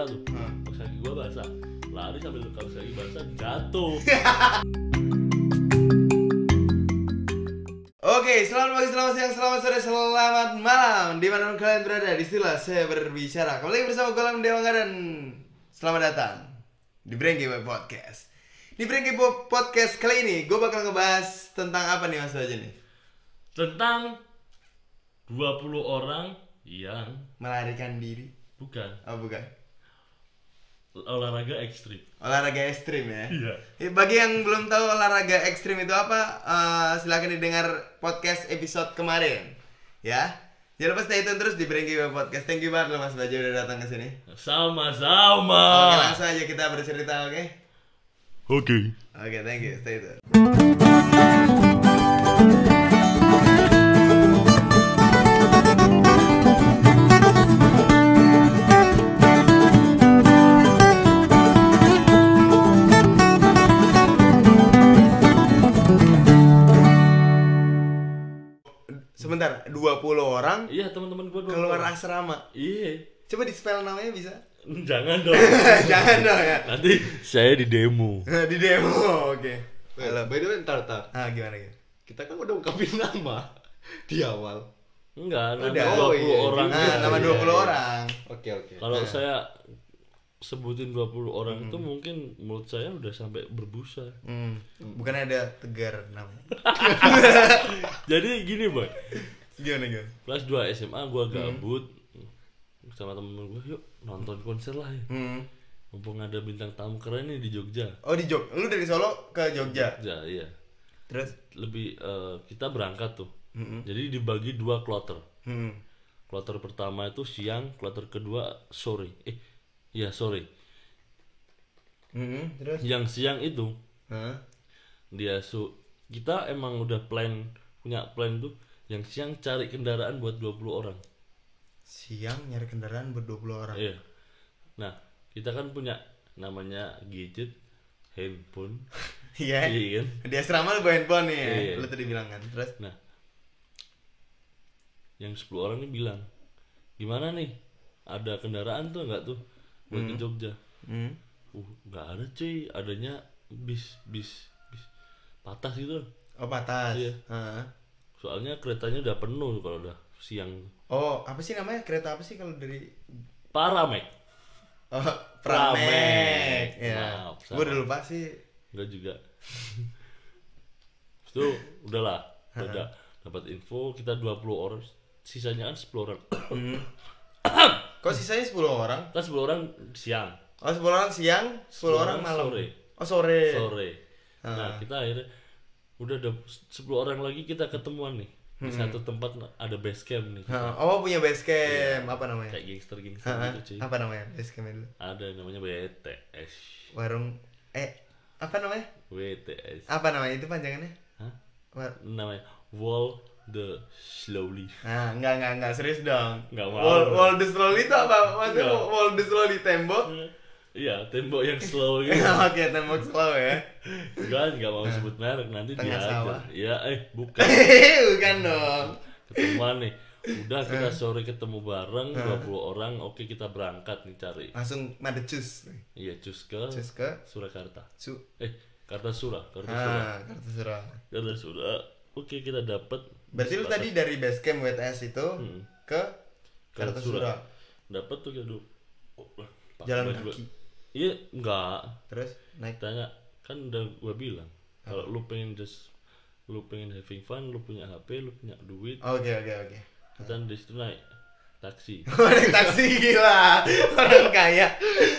basah tuh Hmm. kaos kaki gua basah lari sambil kaos kaki basah jatuh. Oke, selamat pagi, selamat siang, selamat sore, selamat malam. Di mana pun kalian berada, di situlah saya berbicara. Kembali bersama gue Lam Dewangga dan Selamat datang Di Brengki Boy Podcast. Di Brengki Boy Podcast kali ini Gue bakal ngebahas tentang apa nih Mas Baja nih? tentang 20 orang yang Melarikan diri. Bukan. Oh bukan olahraga ekstrim Olahraga ekstrim ya iya Ya, Bagi yang belum tahu olahraga ekstrim itu apa, eh, silakan didengar podcast episode kemarin, ya. Jangan lupa stay tune terus di Brengki Podcast. Thank you banget loh Mas Baja udah datang ke sini. sama-sama Oke, langsung aja kita bercerita, oke? oke Oke, thank you. Stay tune. Iya teman-teman gua dua keluar orang. asrama. iya Coba di spell namanya bisa? jangan dong Jangan dong ya. nanti saya di demo di demo, oke. Halo. By the way, ntar, ntar. Ah, gimana gitu? Kita kan udah ungkapin nama di awal. enggak nama Udah. 20 Oh, iya, orang Nah, Iya, nama iya, 20 iya. orang. Oke, oke. kalau Nah. saya sebutin 20 orang itu mungkin menurut saya udah sampai berbusa Hmm. Bukan ada tegar namanya. jadi gini boy Gimana gimana? kelas 2 SMA gua gabut sama temen gua yuk nonton konser lah ya Hmm. mumpung ada bintang tamu keren nih di Jogja Oh di Jog, lu dari Solo ke Jogja. Jogja iya Terus? lebih eh, kita berangkat tuh Hmm. jadi dibagi dua kloter Hmm. kloter pertama itu siang kloter kedua sore eh iya sore Hmm. Terus? yang siang itu Hah? dia su kita emang udah plan punya plan tuh yang siang cari kendaraan buat 20 orang Siang nyari kendaraan buat 20 orang. iya nah kita kan punya namanya gadget handphone Iya. iya kan Di asrama lu handphone nih ya. Iya. Lu tadi bilang kan. Terus? nah yang 10 orang ini bilang gimana nih ada kendaraan tuh nggak tuh buat ke Jogja Hmm. uh nggak ada cuy adanya bis bis bis patah gitu Oh patas. Iya. Hah. Soalnya keretanya udah penuh kalau udah siang Oh, apa sih namanya? Kereta apa sih kalau dari Paramek Oh, Pramek. Ya. Maaf, Gue udah lupa sih. enggak juga itu udahlah udah dapat info kita 20 orang sisanya kan 10 orang Hmm. Kok sisanya 10 orang? kan 10 orang siang Oh, 10 orang siang, 10, orang orang malam. sore. Oh, sore. sore nah kita akhirnya udah ada 10 orang lagi kita ketemuan nih di satu tempat ada base camp nih Ha, Oh, punya base camp. Apa namanya? kayak gangster gangster Ha, gitu cuy apa namanya? Base camp dulu. ada namanya WTS Warung eh apa namanya? WTS Apa namanya itu panjangannya? Hah? War- namanya Wall the Slowly Nah, enggak enggak enggak serius dong. Nggak mau. Wall, wall the slowly itu apa? Maksudnya wall the slowly tembok? Iya tembok yang slow gitu Oke, tembok slow ya. enggak enggak mau sebut merek nanti Tengah dia sawah. iya eh bukan Bukan dong. ketemuan nih udah kita sore ketemu bareng 20 orang oke kita berangkat nih cari Langsung madecus. iya cus ke Cus ke Surakarta su. eh Kartasura Kartasura Ah, Kartasura. Kartasura oke kita dapat Berarti lu tadi dari base camp WTS itu Hmm. ke Kartasura. dapat tuh gitu oh, pakai Jalan kaki. Iya enggak. Terus naik? Tanya kan udah gua bilang kalau lu pengen just lu pengen having fun lu punya HP lu punya duit. Oke oke oke. kita di situ naik taksi. Naik taksi gila. Orang kaya.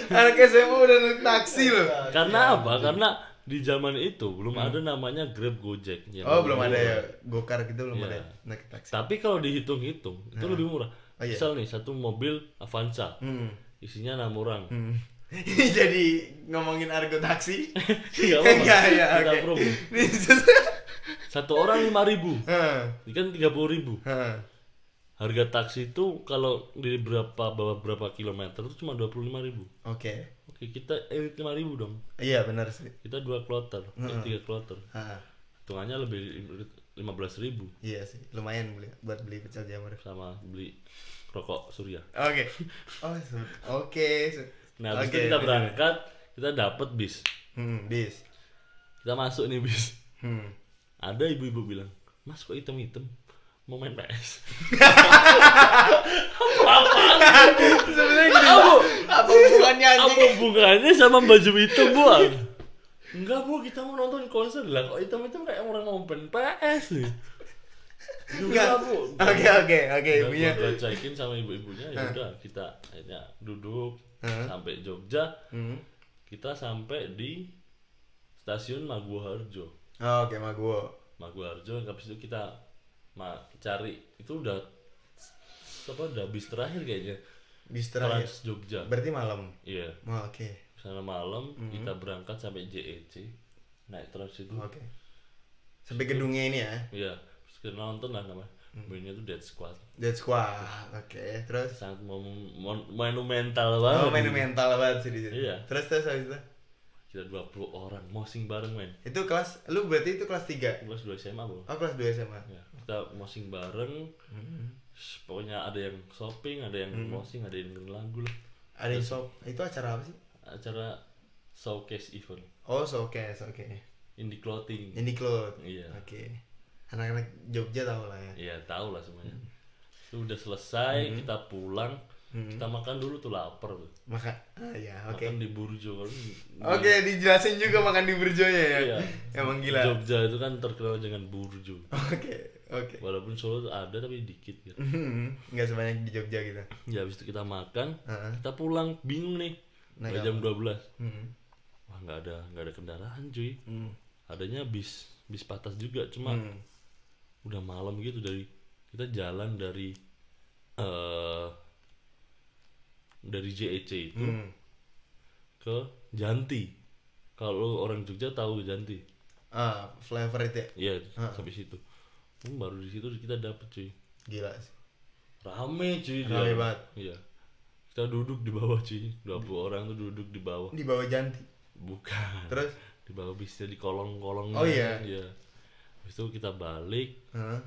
Anak SMA udah naik taksi loh. Karena apa? Karena di zaman itu belum ada namanya Grab Gojek. Hmm. oh belum ada ya. Gokar gitu belum Iya. ada ya? naik taksi. Tapi kalau dihitung-hitung itu lebih murah. Oh, iya. misal nih satu mobil Avanza. Hmm. isinya enam orang. Hmm. Ini jadi ngomongin argo taksi? Enggak ya oke. sus- satu orang lima ribu. Ini kan tiga puluh ribu. Harga taksi itu kalau di berapa berapa kilometer itu cuma dua puluh lima ribu. Oke. Oke kita elit lima ribu dong. Iya benar sih. Kita dua kloter eh, tiga kloter. Hitungannya lebih lima belas ribu. Iya sih lumayan beli buat beli pecel jamur. Sama beli rokok surya. Oke. Oh su- oke su- nah habis itu kita berangkat kita dapet bis. Hmm, bis. kita masuk nih bis. Hmm. ada ibu-ibu bilang mas kok hitam-hitam? Mau main PS Sebenarnya gini, Bu. Apa hubungannya apa hubungannya sama baju hitam bu? Enggak bu kita mau nonton konser. Lah kok hitam-hitam kayak orang mau main PS nih Enggak. Oke, oke, oke, ibunya. gua cekin sama ibu-ibunya ya udah kita akhirnya duduk Hah? sampai Jogja Hmm. kita sampai di stasiun Maguwoharjo Oh, Oke, mah gua. Maguwoharjo habis itu kita ma cari itu udah apa udah bis terakhir kayaknya Bis terakhir. Trans Jogja Berarti malam. iya Oh, Oke. sana malam Hmm. kita berangkat sampai JEC naik trans itu Oke. Sampai gedungnya ini ya. iya kita nonton lah namanya Hmm. bandnya itu Dead Squad Dead Squad. Oke, terus sangat mon- mon- monumental banget Oh, main mental banget sih di situ. Iya. Terus terus habis itu. kita 20 orang mosing bareng men Itu kelas lu berarti itu kelas 3. kelas 2 SMA bro Oh, kelas 2 SMA. ya, kita mosing bareng Hmm. Pokoknya ada yang shopping ada yang mosing ada yang dengerin lagu lah Ada yang shop. Itu acara apa sih? acara showcase event Oh, showcase, oke. indie clothing Indie Cloud. iya Oke. Anak-anak Jogja tahu lah ya. iya tahu lah semuanya itu udah selesai kita pulang kita makan dulu tuh lapar tuh Maka ah ya, oke. makan di Burjo kan Oke, dijelasin juga makan di Burjonya ya. Iya. Emang gila. Jogja itu kan terkenal dengan Burjo Oke, oke. walaupun Solo ada tapi dikit gitu Nggak sebanyak di Jogja gitu. ya habis itu kita makan Heeh. kita pulang bingung nih Udah jam 12 Hmm. wah nggak ada nggak ada kendaraan cuy Hmm. adanya bis bis patas juga cuma Hmm. Udah malam gitu dari kita jalan dari eh dari JEC itu Hmm. ke Janti kalau orang Jogja tahu Janti Ah, flavor itu ya? iya sampai situ Hmm, baru di situ kita dapet cuy Gila sih. rame cuy Rame banget. iya kita duduk di bawah cuy 20 orang tuh duduk di bawah Di bawah janti. bukan Terus? di bawah bisnya di kolong-kolong Oh, iya? iya Habis itu kita balik.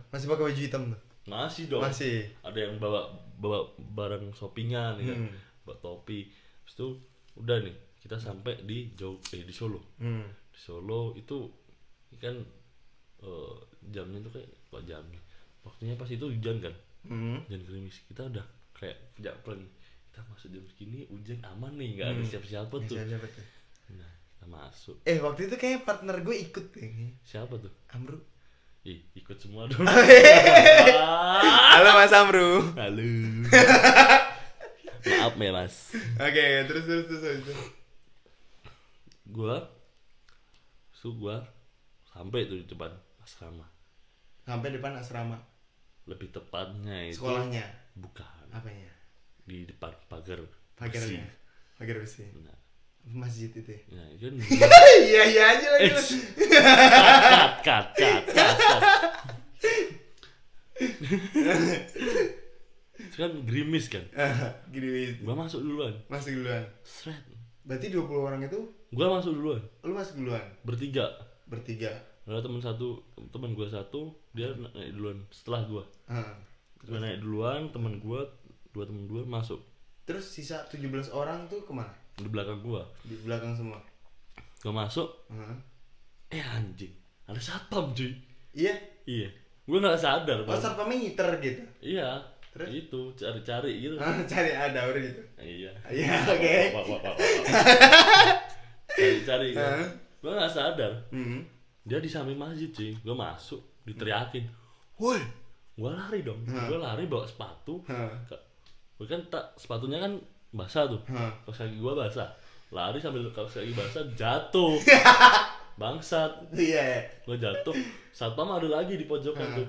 Masih pakai baju hitam tuh? masih dong Masih. ada yang bawa bawa barang shoppingan ya Hmm. bawa topi Habis itu udah nih kita sampai di Jog eh, di Solo Hmm. di Solo itu kan eh, jamnya tuh kayak kok jamnya waktunya pas itu hujan kan Hmm. hujan gerimis kita udah kayak plan kita masuk jam segini hujan aman nih nggak ada siapa-siapa tuh Siapa, siapa tuh? nah masuk Eh waktu itu kayak partner gue ikut deh. siapa tuh Amru. ih ikut semua dong Halo Mas Amru. halo maaf ya mas Oke, terus terus terus terus. terus. gua su gua sampai tuh di depan asrama Sampai depan asrama lebih tepatnya itu sekolahnya. bukan Apanya? di depan pagar Pagarnya. Pagar besi. nah, Masjid itu ya. nah itu Iya iya aja lagi. Cut cut cut cut cut kan gerimis kan Gini wis. gua masuk duluan Masuk duluan. Sret. Berarti 20 orang itu gua masuk duluan lu masuk duluan bertiga bertiga. ada teman satu teman gua satu dia naik duluan setelah gua Heeh. gua naik duluan teman gua dua teman gua masuk Terus sisa 17 orang tuh ke mana? Di belakang gua Di belakang semua. gua masuk Heeh. eh anjing ada satpam cuy Iya. iya gua nggak sadar Oh, satpamnya ngiter gitu. iya Terus? itu cari-cari gitu cari ada orang gitu. iya Iya, oke. Cari-cari kan. Hah? gua nggak sadar Hmm. dia di samping masjid cuy gua masuk diteriakin woi gua lari dong gua lari bawa sepatu gua kan tak sepatunya kan basah tuh Hah. kaos kaki gua basah lari sambil kaos kaki basah jatuh bangsat Iya. ya. gua jatuh satpam ada lagi di pojokan tuh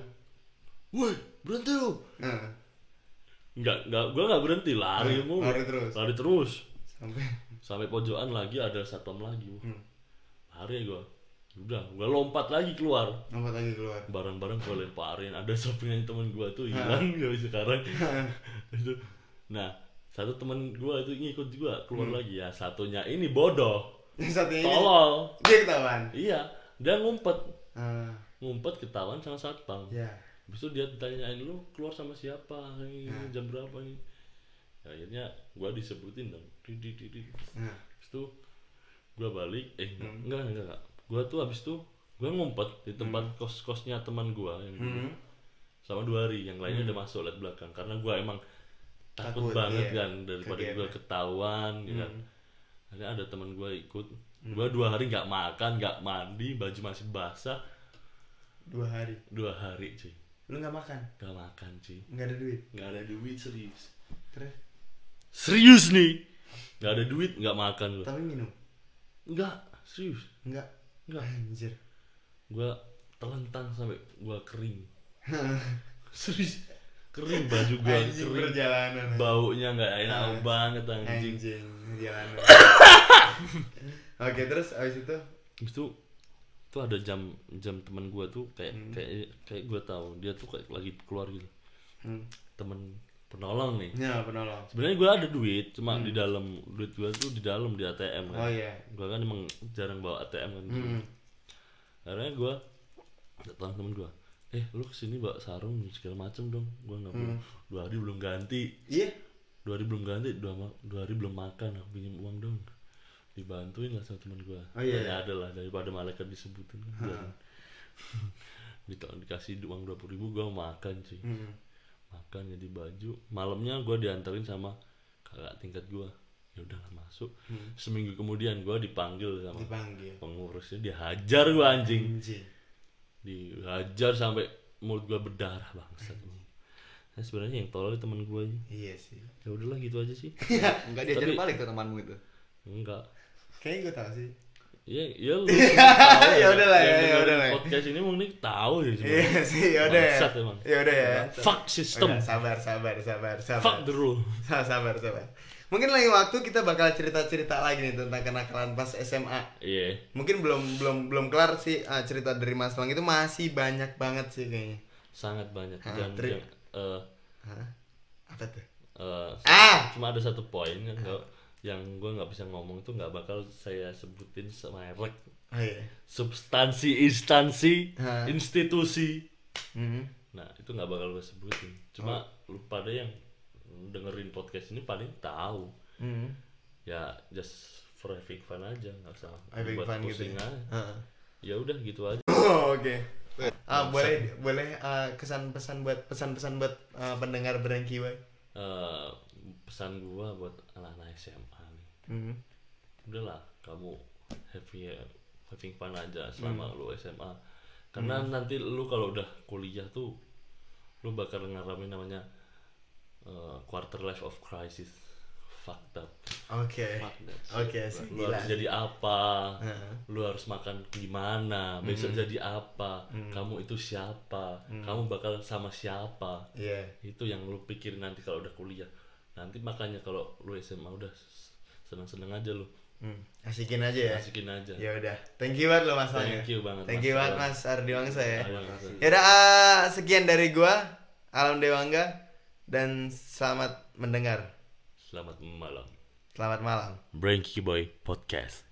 woi berhenti lu Heeh. nggak nggak gua nggak berhenti lari Hmm, mulu lari terus. lari terus Sampai sampai pojokan lagi ada satpam lagi Wah, Hmm. lari gua udah gua lompat lagi keluar lompat lagi keluar. barang-barang gua lemparin ada shoppingan teman gua tuh hilang gak sekarang itu nah satu teman gua itu ngikut juga keluar Hmm. lagi. Ya satunya ini bodoh. Satunya ini tolol. dia ketahuan. iya dia ngumpet. Ah, ngumpet ketahuan sama satpam. Ya. Habis itu dia ditanyain lu keluar sama siapa ini? Hmm. jam berapa ini? Akhirnya gua disebutin dong. Di di di, di. Nah. Habis itu gua balik. Eh enggak enggak enggak. Gua tuh habis itu gua ngumpet di tempat kos kosnya teman gua yang dulu. Hmm. sama dua hari yang lainnya udah masuk lihat belakang. Karena gua emang takut, Takut, banget iya. kan daripada gua ketahuan gitu kan Hmm. akhirnya ada teman gua ikut gua dua hari nggak makan nggak mandi baju masih basah Dua hari. dua hari cuy Lu nggak makan? nggak makan cuy Nggak ada duit. nggak ada duit serius Terus? serius nih nggak ada duit nggak makan gua Tapi minum? nggak serius Nggak. nggak Anjir. gua telentang sampai gua kering serius kering baju gua Anjing kering perjalanan. baunya nggak enak Ah. banget anjing Anjing perjalanan. Oke, terus abis itu Habis itu tuh ada jam jam teman gua tuh kayak Hmm. kayak kayak gua tahu dia tuh kayak lagi keluar gitu hmm. temen penolong nih Ya, penolong. sebenarnya gua ada duit cuma di dalam duit gua tuh di dalam di ATM kan Hmm. Oh iya. gua kan emang jarang bawa ATM kan Hmm. akhirnya gua datang temen gua eh lu ke sini bawa sarung segala macem dong. Gua nggak belum dua hari belum ganti. Iya. dua hari belum ganti dua, dua hari belum makan aku pinjam uang dong. Dibantuin lah sama teman gua. Oh, iya. Ya ada lah daripada malaikat disebutin. Kan. Di- dikasih uang dua puluh ribu gua makan sih Hmm. makan jadi baju. Malamnya gua diantarin sama kakak tingkat gua. Ya udahlah masuk. Seminggu kemudian gua dipanggil sama Dipanggil. pengurusnya. Dihajar gua anjing. Anjing. Dihajar sampai mulut gua berdarah bangsat nah, sebenarnya yang tolol teman gua ini Iya sih. ya udahlah gitu aja sih Enggak diajarin Tapi- balik ke temanmu itu. enggak Kayaknya gue tau sih. Iya, iya lu. Ya udah lah, ya, ya udah lah. Podcast ini mungkin tahu ya cuma. Iya sih, ya. Bangsat emang. Yaudah ya. Fuck system. Udah, sabar, sabar, sabar, sabar. Fuck the rule. sabar, sabar. Mungkin lain waktu kita bakal cerita-cerita lagi nih tentang kenakalan pas SMA. Iya. Mungkin belum belum belum kelar sih ah, cerita dari Mas Lang itu masih banyak banget sih kayaknya. Sangat banyak Ah, dan tri- eh Hah? Apa tuh? eh, Ah! cuma ada satu poin yang yang gue nggak bisa ngomong itu nggak bakal saya sebutin semerek Oh iya. substansi instansi Hah. institusi Mhm. nah itu nggak bakal gue sebutin cuma lu pada yang dengerin podcast ini paling tahu Mhm. ya just for having fun aja nggak usah Having buat fun gitu ya? aja. Heeh. ya udah gitu aja Oh, Oke. Ah, boleh boleh ah, kesan pesan buat pesan-pesan buat ah, pendengar berengki Boy. Eh, pesan gua buat anak-anak SMA nih Mhm. udahlah kamu happy having fun aja selama Hmm. lu SMA karena nanti lu kalau udah kuliah tuh lu bakal ngalamin namanya eh, quarter life of crisis fucked up Oke. Oke, sih, lu harus jadi apa Heeh. lu harus makan gimana besok Hmm. jadi apa kamu itu siapa kamu bakal sama siapa Iya. itu yang lu pikirin nanti kalau udah kuliah nanti makanya kalau lu SMA udah seneng-seneng aja lu Hmm. Asikin aja ya. asikin aja Ya udah. Thank you banget lo Mas. Thank you banget, Thank Mas you banget. Mas Ardi Wangsa ya. Ya udah ah, sekian dari gua Alam Dewangga dan selamat mendengar. selamat malam Selamat malam. Branky Boy Podcast